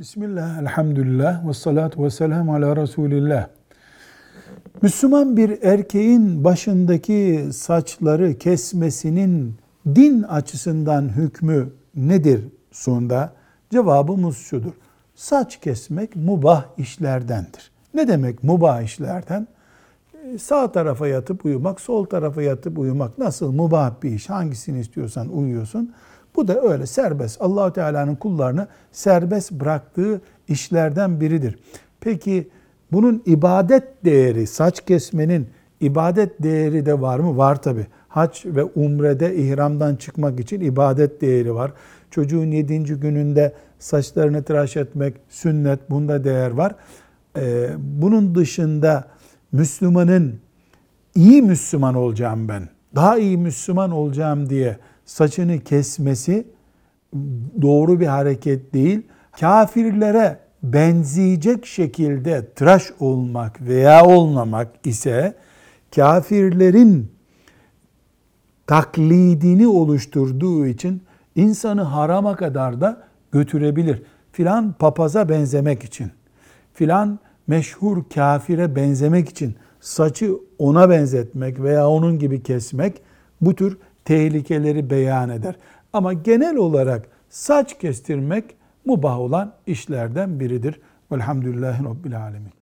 Bismillah, elhamdülillah, ve salatu ve selamu ala Resulillah. Müslüman bir erkeğin başındaki saçları kesmesinin din açısından hükmü nedir sonunda? Cevabımız şudur. Saç kesmek mubah işlerdendir. Ne demek mubah işlerden? Sağ tarafa yatıp uyumak, sol tarafa yatıp uyumak nasıl mubah bir iş, hangisini istiyorsan uyuyorsun. Bu da öyle serbest. Allahu Teala'nın kullarını serbest bıraktığı işlerden biridir. Peki bunun ibadet değeri, saç kesmenin ibadet değeri de var mı? Var tabi. Hac ve umrede ihramdan çıkmak için ibadet değeri var. Çocuğun yedinci gününde saçlarını tıraş etmek sünnet, bunda değer var. Ee, bunun dışında Müslümanın iyi Müslüman olacağım ben, daha iyi Müslüman olacağım diye saçını kesmesi doğru bir hareket değil. Kafirlere benzeyecek şekilde tıraş olmak veya olmamak ise kafirlerin taklidini oluşturduğu için insanı harama kadar da götürebilir. Filan papaza benzemek için, filan meşhur kafire benzemek için saçı ona benzetmek veya onun gibi kesmek bu tür tehlikeleri beyan eder. Ama genel olarak saç kestirmek mubah olan işlerden biridir. Velhamdülillahi Rabbil Alemin.